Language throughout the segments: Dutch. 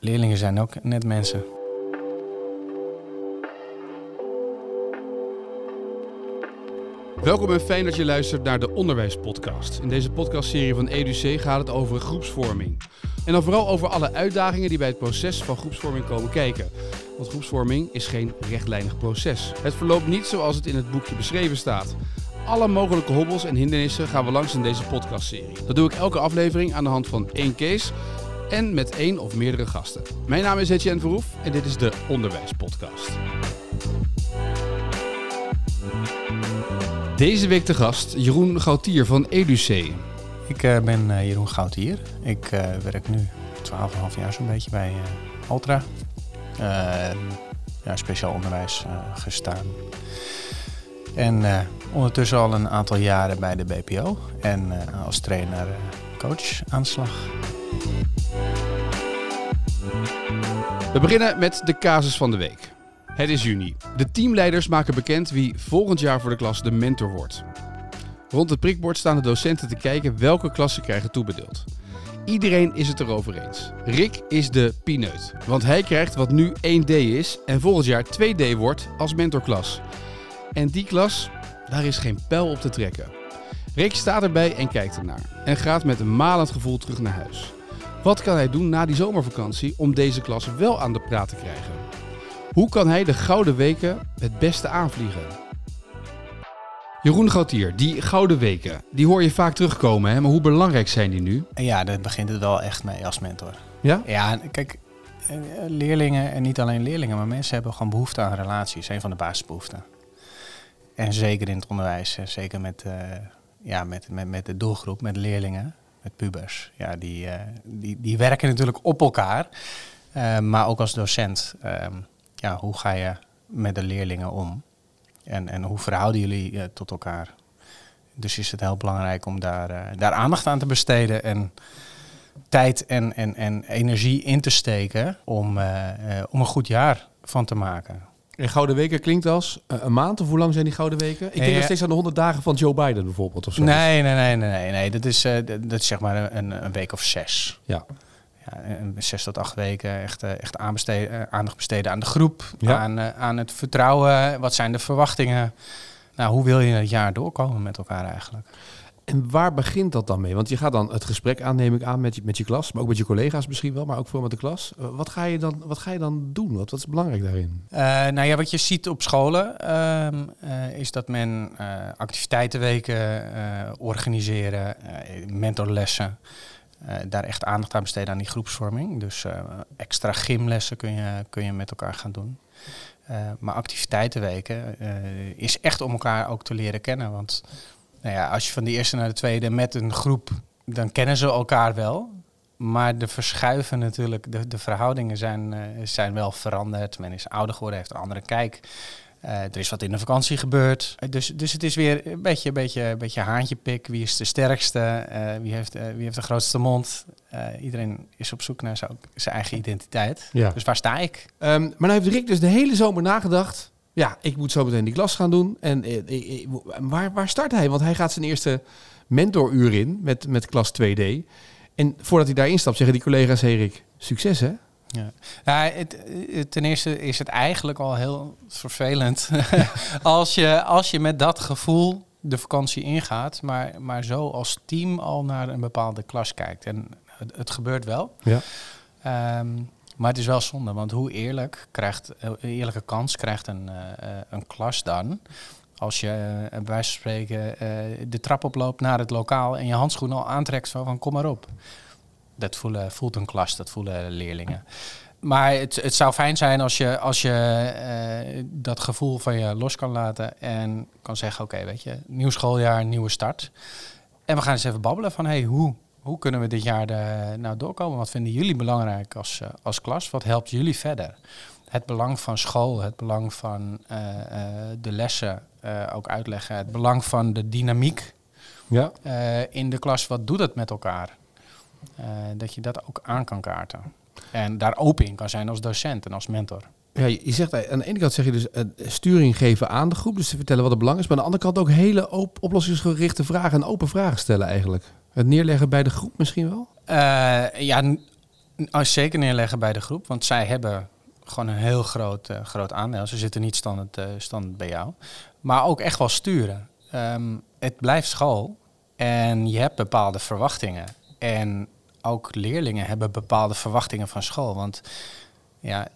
Leerlingen zijn ook net mensen. Welkom en fijn dat je luistert naar de Onderwijspodcast. In deze podcastserie van EduC gaat het over groepsvorming. En dan vooral over alle uitdagingen die bij het proces van groepsvorming komen kijken. Want groepsvorming is geen rechtlijnig proces. Het verloopt niet zoals het in het boekje beschreven staat. Alle mogelijke hobbels en hindernissen gaan we langs in deze podcastserie. Dat doe ik elke aflevering aan de hand van één case en met één of meerdere gasten. Mijn naam is Etienne Verhoef en dit is de Onderwijspodcast. Deze week de gast Jeroen Gautier van EduC. Ik uh, ben uh, Jeroen Gautier. Ik uh, werk nu 12,5 jaar zo'n beetje bij Ultra. ja, speciaal onderwijs gestaan. En ondertussen al een aantal jaren bij de BPO. En als trainer coach aan de slag. We beginnen met de casus van de week. Het is juni. De teamleiders maken bekend wie volgend jaar voor de klas de mentor wordt. Rond het prikbord staan de docenten te kijken welke klassen krijgen toebedeeld. Iedereen is het erover eens. Rick is de pineut, want hij krijgt wat nu 1D is en volgend jaar 2D wordt als mentorklas. En die klas, daar is geen pijl op te trekken. Rick staat erbij en kijkt ernaar en gaat met een malend gevoel terug naar huis. Wat kan hij doen na die zomervakantie om deze klas wel aan de praat te krijgen? Hoe kan hij de gouden weken het beste aanvliegen? Jeroen Gautier, die gouden weken, die hoor je vaak terugkomen, hè? maar hoe belangrijk zijn die nu? Ja, daar begint het wel echt mee als mentor. Ja? Ja, kijk, eh, leerlingen, en niet alleen leerlingen, maar mensen hebben gewoon behoefte aan relaties. Een van de basisbehoeften. En zeker in het onderwijs, zeker met, uh, ja, met, met, met de doelgroep, met leerlingen, met pubers. Ja, die, uh, die, die werken natuurlijk op elkaar, uh, maar ook als docent. Ehm, ja, hoe ga je met de leerlingen om? En, en hoe verhouden jullie uh, tot elkaar? Dus is het heel belangrijk om daar, daar aandacht aan te besteden en tijd en, en, en energie in te steken om, om een goed jaar van te maken. En Gouden Weken klinkt als een maand of hoe lang zijn die Gouden Weken? Ik denk nog steeds aan de 100 dagen van Joe Biden bijvoorbeeld of zo. Nee, nee, nee, nee, nee, nee. Dat, is, dat is zeg maar een, een week of zes. Ja ja, zes tot acht weken echt, echt aanbesteden, aandacht besteden aan de groep, ja. aan, aan het vertrouwen. Wat zijn de verwachtingen? Nou, hoe wil je het jaar doorkomen met elkaar eigenlijk? En waar begint dat dan mee? Want je gaat dan het gesprek aan, neem ik aan, met je, met je klas, maar ook met je collega's misschien wel, maar ook voor met de klas. Wat ga je dan, wat ga je dan doen? Wat, wat is belangrijk daarin? Uh, nou ja, wat je ziet op scholen uh, uh, is dat men activiteitenweken organiseren, mentorlessen. Daar echt aandacht aan besteden aan die groepsvorming. Dus extra gymlessen kun je, kun je met elkaar gaan doen. Maar activiteitenweken is echt om elkaar ook te leren kennen. Want nou ja, als je van de eerste naar de tweede met een groep, dan kennen ze elkaar wel. Maar de verschuiven natuurlijk, de, de verhoudingen zijn, zijn wel veranderd. Men is ouder geworden, heeft een andere kijk. Uh, er is wat in de vakantie gebeurd. Uh, dus, dus het is weer een beetje, beetje, beetje haantjepik. Wie is de sterkste? Uh, wie, heeft, wie heeft de grootste mond? iedereen is op zoek naar zijn, zijn eigen identiteit. Ja. Dus waar sta ik? Um, maar nou heeft Rick dus de hele zomer nagedacht. Ja, ik moet zo meteen die klas gaan doen. En waar, waar start hij? Want hij gaat zijn eerste mentoruur in met, met klas 2D. En voordat hij daarin stapt, zeggen die collega's... Hey Rick, succes hè? Ja. ja het, ten eerste is het eigenlijk al heel vervelend als, je, als je met dat gevoel de vakantie ingaat, maar, maar zo als team al naar een bepaalde klas kijkt. En het, het gebeurt wel. Ja. Um, maar het is wel zonde, want hoe eerlijk krijgt, eerlijke kans krijgt een, uh, een klas dan als je uh, bij wijze van spreken de trap oploopt naar het lokaal en je handschoen al aantrekt van, van kom maar op. Dat voelen, voelt een klas, dat voelen leerlingen. Maar het, het zou fijn zijn als je, als je dat gevoel van je los kan laten en kan zeggen: Oké, weet je, nieuw schooljaar, nieuwe start. En we gaan eens even babbelen van: hey, hoe, hoe kunnen we dit jaar de, nou doorkomen? Wat vinden jullie belangrijk als, uh, als klas? Wat helpt jullie verder? Het belang van school, het belang van uh, de lessen ook uitleggen, het belang van de dynamiek ja. in de klas. Wat doet het met elkaar? Dat je dat ook aan kan kaarten. En daar open in kan zijn als docent en als mentor. Ja, je zegt aan de ene kant zeg je dus sturing geven aan de groep, dus te vertellen wat het belang is. Maar aan de andere kant ook hele op oplossingsgerichte vragen en open vragen stellen eigenlijk. Het neerleggen bij de groep misschien wel? Uh, ja, Als zeker neerleggen bij de groep, want zij hebben gewoon een heel groot, uh, groot aandeel. Ze zitten niet standaard, uh, standaard bij jou. Maar ook echt wel sturen. Ehm, het blijft school en je hebt bepaalde verwachtingen. En ook leerlingen hebben bepaalde verwachtingen van school. Want ja,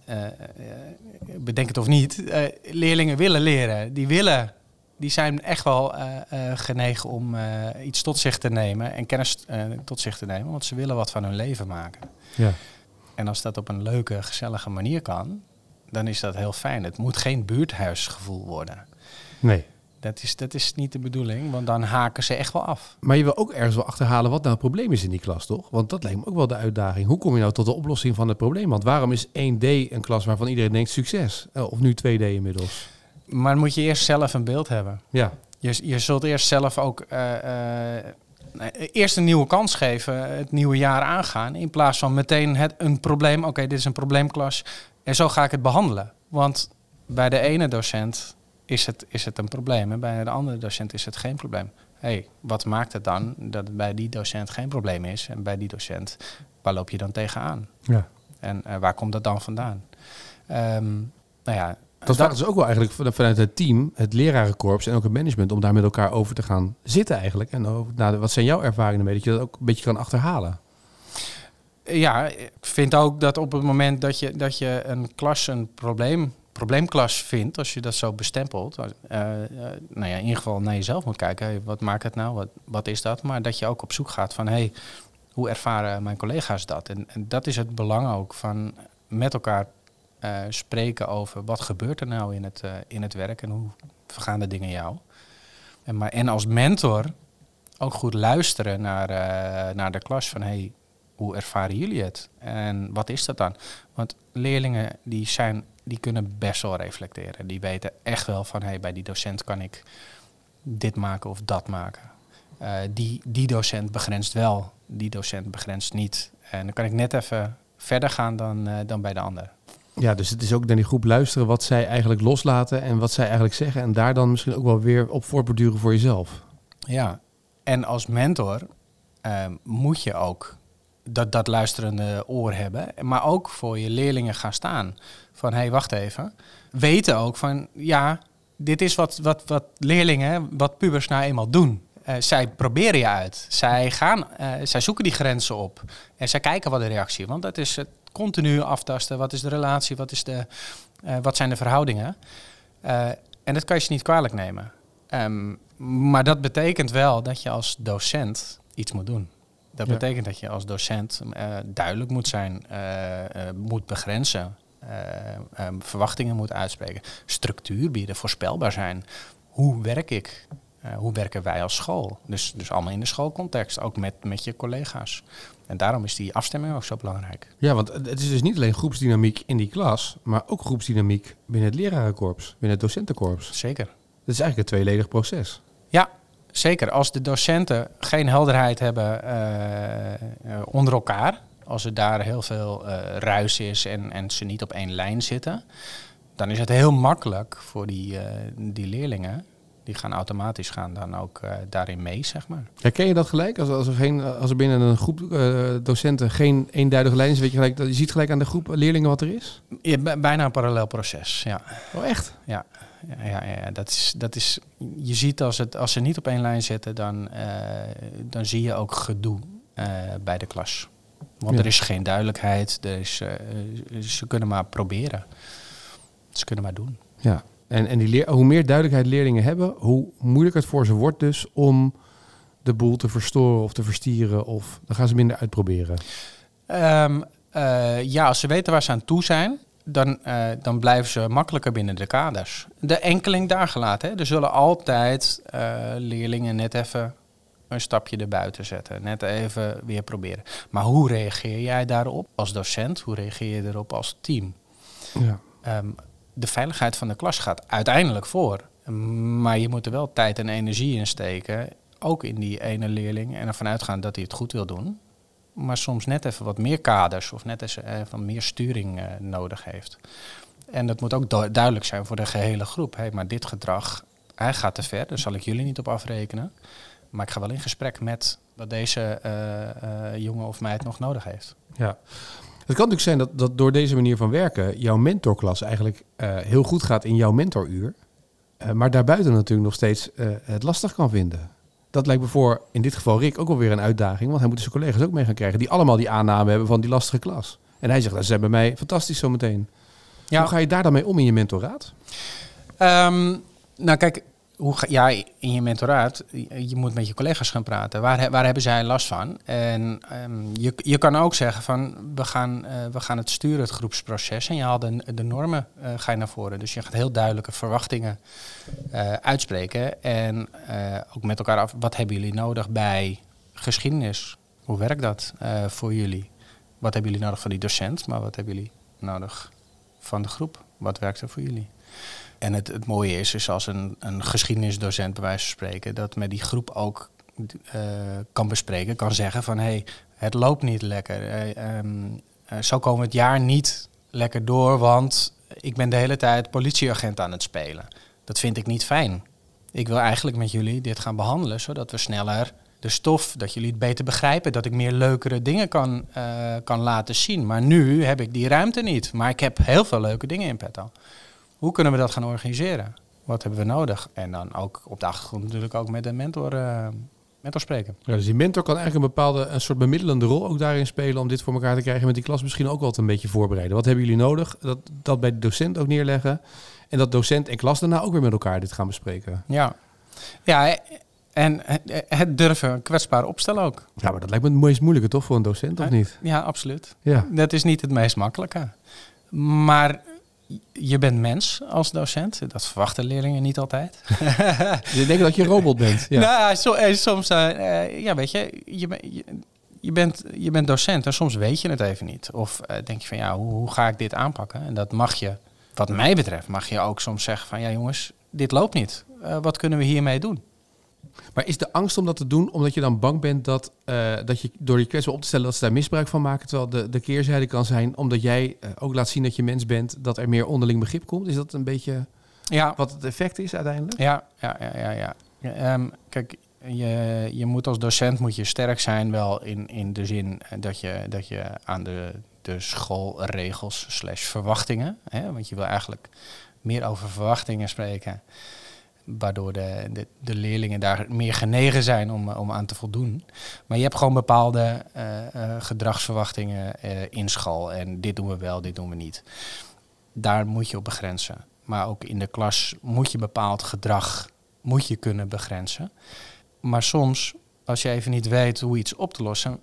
bedenk het of niet, leerlingen willen leren. Die willen die zijn echt wel uh, uh, genegen om uh, iets tot zich te nemen en kennis tot zich te nemen, want ze willen wat van hun leven maken. Ja. En als dat op een leuke, gezellige manier kan, dan is dat heel fijn. Het moet geen buurthuisgevoel worden. Nee. Dat is, dat is niet de bedoeling, want dan haken ze echt wel af. Maar je wil ook ergens wel achterhalen wat nou het probleem is in die klas, toch? Want dat lijkt me ook wel de uitdaging. Hoe kom je nou tot de oplossing van het probleem? Want waarom is 1D een klas waarvan iedereen denkt succes? Of nu 2D inmiddels? Maar moet je eerst zelf een beeld hebben. Ja. Je, je zult eerst zelf ook uh, uh, eerst een nieuwe kans geven, het nieuwe jaar aangaan. In plaats van meteen het, een probleem. Oké, dit is een probleemklas. En zo ga ik het behandelen. Want bij de ene docent is het, is het een probleem. En bij de andere docent is het geen probleem. hey, wat maakt het dan dat het bij die docent geen probleem is? En bij die docent, waar loop je dan tegenaan? Ja. En uh, waar komt dat dan vandaan? Um, nou ja, dat vragen ze ook wel eigenlijk vanuit het team, het lerarenkorps en ook het management, om daar met elkaar over te gaan zitten eigenlijk. En over, nou, wat zijn jouw ervaringen mee, dat je dat ook een beetje kan achterhalen? Ja, ik vind ook dat op het moment dat je, dat je een klas een probleem, probleemklas vindt, als je dat zo bestempelt, uh, uh, nou ja, in ieder geval naar jezelf moet kijken, hey, wat maakt het nou, wat, wat is dat? Maar dat je ook op zoek gaat van, hey, hoe ervaren mijn collega's dat? En, en dat is het belang ook van met elkaar uh, spreken over wat gebeurt er nou in het, uh, in het werk en hoe vergaan de dingen jou. En, maar, en als mentor ook goed luisteren naar, uh, naar de klas van hey, hoe ervaren jullie het? En wat is dat dan? Want leerlingen die zijn, die kunnen best wel reflecteren. Die weten echt wel van hey, bij die docent kan ik dit maken of dat maken. die, die docent begrenst wel, die docent begrenst niet. En dan kan ik net even verder gaan dan, dan bij de ander. Ja, dus het is ook naar die groep luisteren wat zij eigenlijk loslaten en wat zij eigenlijk zeggen. En daar dan misschien ook wel weer op voortborduren voor jezelf. Ja, en als mentor uh, moet je ook dat, dat luisterende oor hebben. Maar ook voor je leerlingen gaan staan. Van hé, hey, wacht even. Weten ook van ja, dit is wat, wat, wat leerlingen, wat pubers nou eenmaal doen. Uh, zij proberen je uit. Zij, gaan, uh, zij zoeken die grenzen op. En zij kijken wat de reactie Want dat is het continu aftasten. Wat is de relatie? Wat, is de, uh, wat zijn de verhoudingen? En dat kan je ze niet kwalijk nemen. Um, maar dat betekent wel dat je als docent iets moet doen. Dat ja. betekent dat je als docent duidelijk moet zijn, moet begrenzen, um, verwachtingen moet uitspreken, structuur bieden, voorspelbaar zijn. Hoe werk ik? Uh, hoe werken wij als school? Dus, dus allemaal in de schoolcontext, ook met, met je collega's. En daarom is die afstemming ook zo belangrijk. Ja, want het is dus niet alleen groepsdynamiek in die klas, maar ook groepsdynamiek binnen het lerarenkorps, binnen het docentenkorps. Zeker. Dat is eigenlijk een tweeledig proces. Ja, zeker. Als de docenten geen helderheid hebben uh, uh, onder elkaar, als er daar heel veel uh, ruis is en, en ze niet op één lijn zitten, dan is het heel makkelijk voor die, die leerlingen die gaan automatisch gaan dan ook uh, daarin mee, zeg maar. Herken je dat gelijk? Als, als, er, geen, als er binnen een groep uh, docenten geen eenduidige lijn is, weet je gelijk, je ziet gelijk aan de groep leerlingen wat er is? Ja, bijna een parallel proces, ja. Oh, echt? Ja. Ja, ja, ja, dat is, dat is, je ziet als, het, als ze niet op één lijn zitten, dan, uh, dan zie je ook gedoe bij de klas. Want ja. er is geen duidelijkheid, er is, ze kunnen maar proberen. Ze kunnen maar doen. Ja, en, en die leer, hoe meer duidelijkheid leerlingen hebben, hoe moeilijker het voor ze wordt dus om de boel te verstoren of te verstieren. Of dan gaan ze minder uitproberen. Um, uh, ja, als ze weten waar ze aan toe zijn, dan, uh, dan blijven ze makkelijker binnen de kaders. De enkeling daar gelaten. Hè. Er zullen altijd uh, leerlingen net even een stapje erbuiten zetten. Net even weer proberen. Maar hoe reageer jij daarop als docent? Hoe reageer je erop als team? Ja. Um, de veiligheid van de klas gaat uiteindelijk voor. Maar je moet er wel tijd en energie in steken. Ook in die ene leerling. En ervan uitgaan dat hij het goed wil doen. Maar soms net even wat meer kaders of net even meer sturing uh, nodig heeft. En dat moet ook duidelijk zijn voor de gehele groep. Hey, maar dit gedrag, hij gaat te ver. Daar zal ik jullie niet op afrekenen. Maar ik ga wel in gesprek met wat deze uh, jongen of meid nog nodig heeft. Ja. Het kan natuurlijk zijn dat, dat door deze manier van werken jouw mentorklas eigenlijk uh, heel goed gaat in jouw mentoruur. Uh, maar daarbuiten natuurlijk nog steeds uh, het lastig kan vinden. Dat lijkt me voor in dit geval Rick ook wel weer een uitdaging. Want hij moet zijn collega's ook mee gaan krijgen die allemaal die aanname hebben van die lastige klas. En hij zegt, dat zijn bij mij fantastisch zometeen. Ja. Hoe ga je daar dan mee om in je mentoraat? Um, nou kijk, hoe ga, ja, in je mentoraat, je moet met je collega's gaan praten. Waar, waar hebben zij last van? En um, je, je kan ook zeggen van, we gaan, uh, we gaan het sturen, het groepsproces. En je haalt de, de normen uh, ga je naar voren. Dus je gaat heel duidelijke verwachtingen uh, uitspreken. En ook met elkaar af, wat hebben jullie nodig bij geschiedenis? Hoe werkt dat voor jullie? Wat hebben jullie nodig van die docent? Maar wat hebben jullie nodig van de groep? Wat werkt er voor jullie? En het, het mooie is, is als een, een geschiedenisdocent bij wijze van spreken, dat met die groep ook uh, kan bespreken, kan zeggen van hé, hey, het loopt niet lekker. Uh, um, uh, zo komen we het jaar niet lekker door, want ik ben de hele tijd politieagent aan het spelen. Dat vind ik niet fijn. Ik wil eigenlijk met jullie dit gaan behandelen, zodat we sneller de stof, dat jullie het beter begrijpen, dat ik meer leukere dingen kan, kan laten zien. Maar nu heb ik die ruimte niet. Maar ik heb heel veel leuke dingen in petto. Hoe kunnen we dat gaan organiseren? Wat hebben we nodig? En dan ook op de achtergrond natuurlijk ook met een mentor, uh, mentor spreken. Ja, dus die mentor kan eigenlijk een bepaalde een soort bemiddelende rol ook daarin spelen om dit voor elkaar te krijgen. Met die klas misschien ook wel een beetje voorbereiden. Wat hebben jullie nodig? Dat, dat bij de docent ook neerleggen. En dat docent en klas daarna ook weer met elkaar dit gaan bespreken. Ja, ja en het durven kwetsbaar opstellen ook. Ja, maar dat lijkt me het meest moeilijke toch voor een docent, of niet? Ja, absoluut. Ja. Dat is niet het meest makkelijke. Maar je bent mens als docent. Dat verwachten leerlingen niet altijd. je denkt dat je een robot bent. Ja. Nou, so, eh, soms, uh, ja, weet je, je, je, je, bent, je bent docent en soms weet je het even niet. Of uh, denk je van, ja, hoe, hoe ga ik dit aanpakken? En dat mag je, wat mij betreft, mag je ook soms zeggen van, ja jongens, dit loopt niet. wat kunnen we hiermee doen? Maar is de angst om dat te doen omdat je dan bang bent dat, uh, dat je door je kwetsbaar op te stellen dat ze daar misbruik van maken? Terwijl de, de keerzijde kan zijn omdat jij uh, ook laat zien dat je mens bent, dat er meer onderling begrip komt? Is dat een beetje ja. wat het effect is uiteindelijk? Ja, ja, ja, ja. ja. ja um, kijk, je, je moet als docent moet je sterk zijn, wel in, in de zin dat je, dat je aan de, de schoolregels slash verwachtingen, hè, want je wil eigenlijk meer over verwachtingen spreken waardoor de, de, leerlingen daar meer genegen zijn om, om aan te voldoen. Maar je hebt gewoon bepaalde uh, uh, gedragsverwachtingen in school. En dit doen we wel, dit doen we niet. Daar moet je op begrenzen. Maar ook in de klas moet je bepaald gedrag moet je kunnen begrenzen. Maar soms, als je even niet weet hoe iets op te lossen,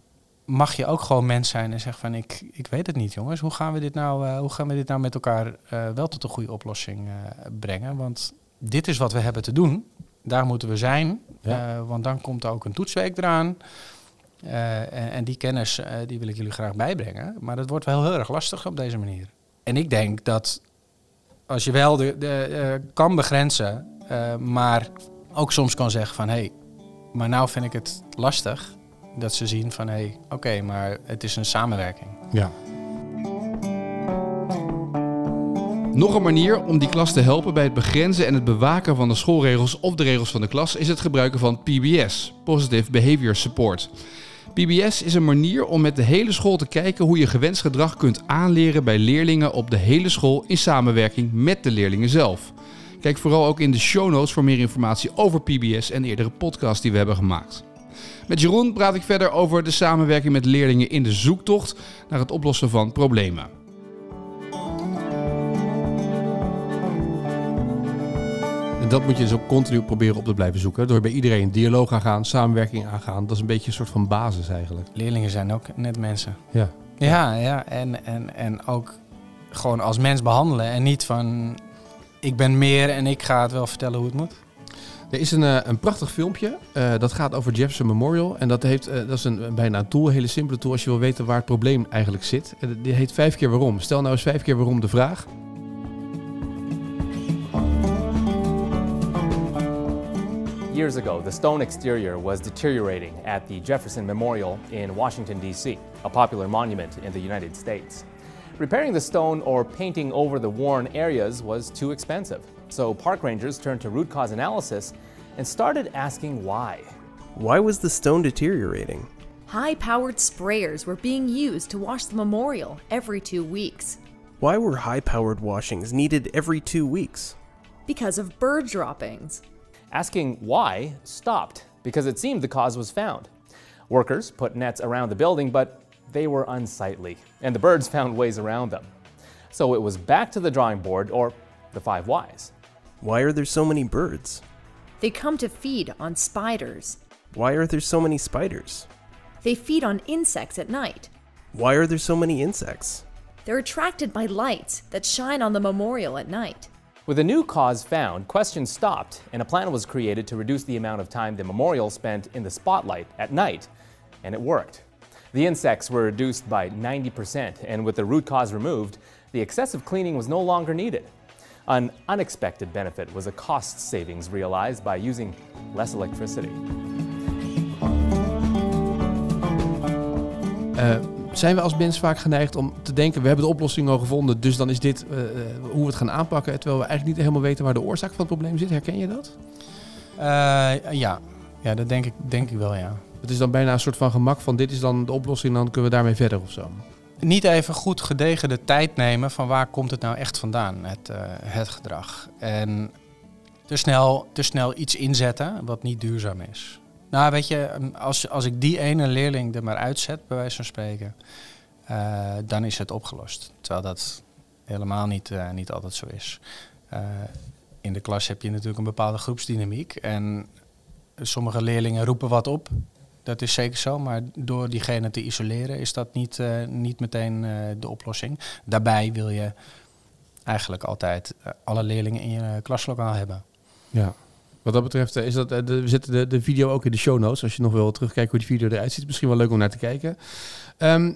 mag je ook gewoon mens zijn en zeggen van ik, ik weet het niet jongens. Hoe gaan we dit nou, hoe gaan we dit nou met elkaar wel tot een goede oplossing brengen? Want dit is wat we hebben te doen. Daar moeten we zijn. Uh, want dan komt er ook een toetsweek eraan. Uh, en, en, die kennis uh, die wil ik jullie graag bijbrengen. Maar dat wordt wel heel erg lastig op deze manier. En ik denk dat als je wel de, de kan begrenzen, maar ook soms kan zeggen van hé, hey, maar nou vind ik het lastig. Dat ze zien van hé, hey, oké, okay, maar het is een samenwerking. Ja. Nog een manier om die klas te helpen bij het begrenzen en het bewaken van de schoolregels of de regels van de klas is het gebruiken van PBS, Positive Behavior Support. PBS is een manier om met de hele school te kijken hoe je gewenst gedrag kunt aanleren bij leerlingen op de hele school in samenwerking met de leerlingen zelf. Kijk vooral ook in de show notes voor meer informatie over PBS en eerdere podcasts die we hebben gemaakt. Met Jeroen praat ik verder over de samenwerking met leerlingen in de zoektocht naar het oplossen van problemen. Dat moet je dus ook continu proberen op te blijven zoeken. Door bij iedereen een dialoog aan gaan, samenwerking aangaan. Dat is een beetje een soort van basis eigenlijk. Leerlingen zijn ook net mensen. Ja. Ja, ja. En, en, en ook gewoon als mens behandelen. En niet van ik ben meer en ik ga het wel vertellen hoe het moet. Er is een, uh, een prachtig filmpje. Uh, dat gaat over Jefferson Memorial. En dat, heeft, uh, dat is een, bijna een tool, een hele simpele tool als je wil weten waar het probleem eigenlijk zit. die heet vijf keer waarom. Stel nou eens vijf keer waarom de vraag. Years ago, the stone exterior was deteriorating at the Jefferson Memorial in Washington, D.C., a popular monument in the United States. Repairing the stone or painting over the worn areas was too expensive, so park rangers turned to root cause analysis and started asking why. Why was the stone deteriorating? High powered sprayers were being used to wash the memorial every two weeks Why were high powered washings needed every two weeks? because of bird droppings. Asking why stopped because it seemed the cause was found. Workers put nets around the building, but they were unsightly, and the birds found ways around them. So it was back to the drawing board, or the five whys. Why are there so many birds? They come to feed on spiders. Why are there so many spiders? They feed on insects at night. Why are there so many insects? They're attracted by lights that shine on the memorial at night. With a new cause found, questions stopped, and a plan was created to reduce the amount of time the memorial spent in the spotlight at night, and it worked. The insects were reduced by 90%, and with the root cause removed, the excessive cleaning was no longer needed. An unexpected benefit was a cost savings realized by using less electricity. Eh, zijn we als mens vaak geneigd om te denken, we hebben de oplossing al gevonden, dus dan is dit eh, eh, hoe we het gaan aanpakken, terwijl we eigenlijk niet helemaal weten waar de oorzaak van het probleem zit. Herken je dat? Eh, ja. ja, dat denk ik, denk ik wel, ja. Het is dan bijna een soort van gemak van dit is dan de oplossing, dan kunnen we daarmee verder of zo. Niet even goed gedegen de tijd nemen van waar komt het nou echt vandaan, het, het gedrag. En te snel, te snel iets inzetten wat niet duurzaam is. Nou, weet je, als, als ik die ene leerling er maar uitzet, bij wijze van spreken, eh, dan is het opgelost. Terwijl dat helemaal niet, eh, niet altijd zo is. Eh, in de klas heb je natuurlijk een bepaalde groepsdynamiek. En sommige leerlingen roepen wat op. Dat is zeker zo, maar door diegene te isoleren is dat niet, niet meteen de oplossing. Daarbij wil je eigenlijk altijd alle leerlingen in je klaslokaal hebben. Ja. Wat dat betreft eh, is dat, eh, de, we zetten de, de video ook in de show notes. Als je nog wil terugkijken hoe die video eruit ziet. Misschien wel leuk om naar te kijken. Ehm,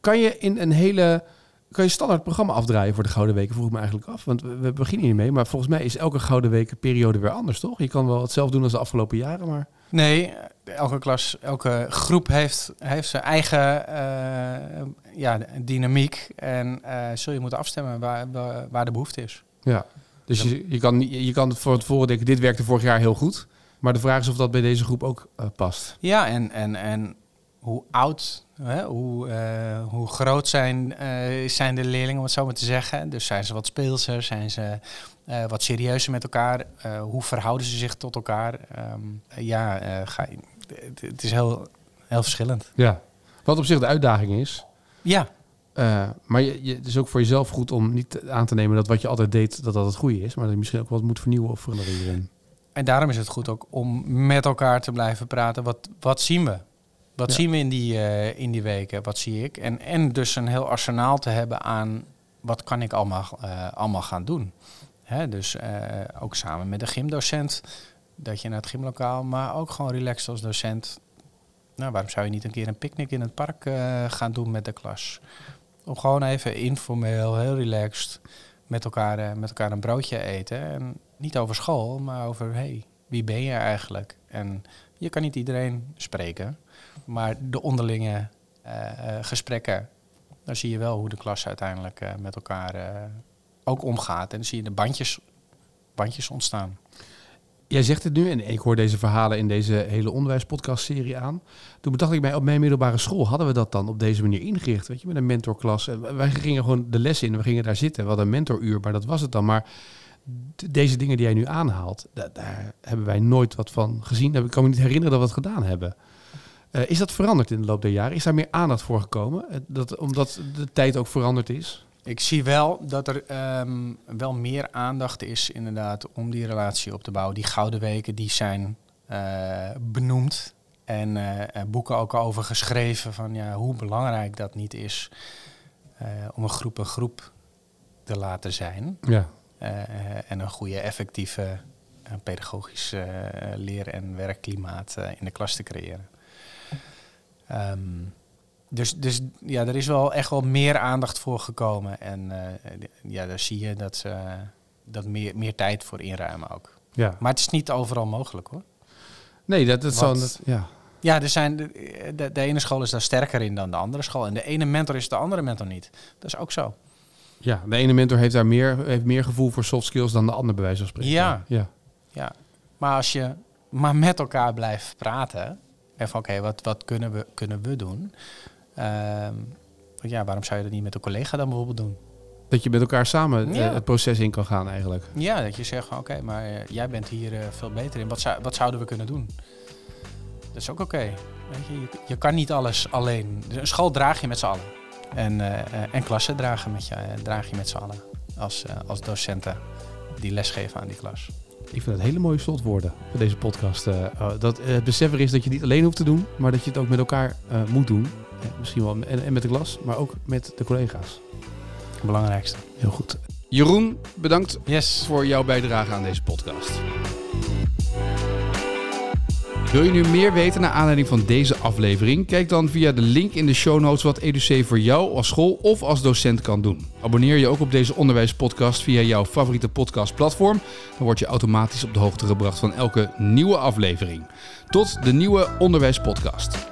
kan je in een hele... Kan je standaard programma afdraaien voor de Gouden Weken? Vroeg ik me eigenlijk af. Want we we beginnen hiermee. Maar volgens mij is elke Gouden Weken periode weer anders, toch? Je kan wel hetzelfde doen als de afgelopen jaren, maar... Nee, elke klas, elke groep heeft, heeft zijn eigen eh, ja, dynamiek. En zul je moeten afstemmen waar, waar de behoefte is. Ja. Dus je, je, kan, je kan van tevoren denken, dit werkte vorig jaar heel goed. Maar de vraag is of dat bij deze groep ook eh, past. Ja, en, en, en hoe oud, hè, hoe, eh, hoe groot zijn, eh, zijn de leerlingen, om het zo maar te zeggen. Dus zijn ze wat speelser, zijn ze wat serieuzer met elkaar? Hoe verhouden ze zich tot elkaar? Ehm, ja, ga, het, het is heel, heel verschillend. Ja. Wat op zich de uitdaging is. Ja, Eh, maar je, je, het is ook voor jezelf goed om niet aan te nemen dat wat je altijd deed, dat dat het goede is. Maar dat je misschien ook wat moet vernieuwen of veranderen. En daarom is het goed ook om met elkaar te blijven praten. Wat, wat zien we? Wat Ja. zien we in die, eh, in die weken? Wat zie ik? En, en dus een heel arsenaal te hebben aan wat kan ik allemaal, eh, allemaal gaan doen. Hè, dus ook samen met de gymdocent, dat je naar het gymlokaal, maar ook gewoon relaxed als docent. Nou, waarom zou je niet een keer een picknick in het park gaan doen met de klas? Om gewoon even informeel, heel relaxed met elkaar, eh, met elkaar een broodje eten. En niet over school, maar over hey, wie ben je eigenlijk? En je kan niet iedereen spreken, maar de onderlinge eh, eh, gesprekken, dan zie je wel hoe de klas uiteindelijk met elkaar ook omgaat. En dan zie je de bandjes, bandjes ontstaan. Jij zegt het nu, en ik hoor deze verhalen in deze hele onderwijspodcast-serie aan. Toen bedacht ik mij, op mijn middelbare school hadden we dat dan op deze manier ingericht. Weet je, met een mentorklas. En wij gingen gewoon de les in, we gingen daar zitten. We hadden een mentoruur, maar dat was het dan. Maar deze dingen die jij nu aanhaalt, da- daar hebben wij nooit wat van gezien. Ik kan me niet herinneren dat we het gedaan hebben. Eh, is dat veranderd in de loop der jaren? Is daar meer aandacht voor gekomen? Eh, Dat, omdat de tijd ook veranderd is? Ik zie wel dat er ehm, wel meer aandacht is inderdaad om die relatie op te bouwen. Die gouden weken die zijn eh, benoemd en eh, boeken ook over geschreven van ja, hoe belangrijk dat niet is eh, om een groep een groep te laten zijn. Ja. En een goede, effectieve pedagogisch eh, leer- en werkklimaat in de klas te creëren. Ehm, dus, dus ja, er is wel echt wel meer aandacht voor gekomen. En eh, ja, daar zie je dat ze dat meer, meer tijd voor inruimen ook. ja. Maar het is niet overal mogelijk hoor. Nee, dat, zal... Dat, ja. Ja, er zijn de, de, de ene school is daar sterker in dan de andere school. En de ene mentor is de andere mentor niet. Dat is ook zo. Ja, de ene mentor heeft daar meer, heeft meer gevoel voor soft skills dan de ander, bij wijze van spreken. Ja. ja. Ja. Maar als je maar met elkaar blijft praten En van oké, wat, wat kunnen, we, kunnen we doen? Ehm, ja, waarom zou je dat niet met een collega dan bijvoorbeeld doen? Dat je met elkaar samen eh, Ja. het proces in kan gaan eigenlijk. Ja, dat je zegt oké, maar eh, jij bent hier eh, veel beter in. Wat, zou, wat zouden we kunnen doen? Dat is ook oké. Je, je, kan niet alles alleen. Een school draag je met z'n allen. En, eh, eh, en klassen dragen met je, eh, draag je met z'n allen. Als, eh, als docenten die lesgeven aan die klas. Ik vind het hele mooie slotwoorden voor deze podcast. Eh, eh, dat eh, het besef er is dat je het niet alleen hoeft te doen, maar dat je het ook met elkaar eh, moet doen. Misschien wel en, en met de klas, maar ook met de collega's. Het belangrijkste. Heel goed. Jeroen, bedankt Yes. voor jouw bijdrage aan deze podcast. Wil je nu meer weten naar aanleiding van deze aflevering? Kijk dan via de link in de show notes wat EduC voor jou als school of als docent kan doen. Abonneer je ook op deze onderwijspodcast via jouw favoriete podcastplatform. Dan word je automatisch op de hoogte gebracht van elke nieuwe aflevering. Tot de nieuwe onderwijspodcast.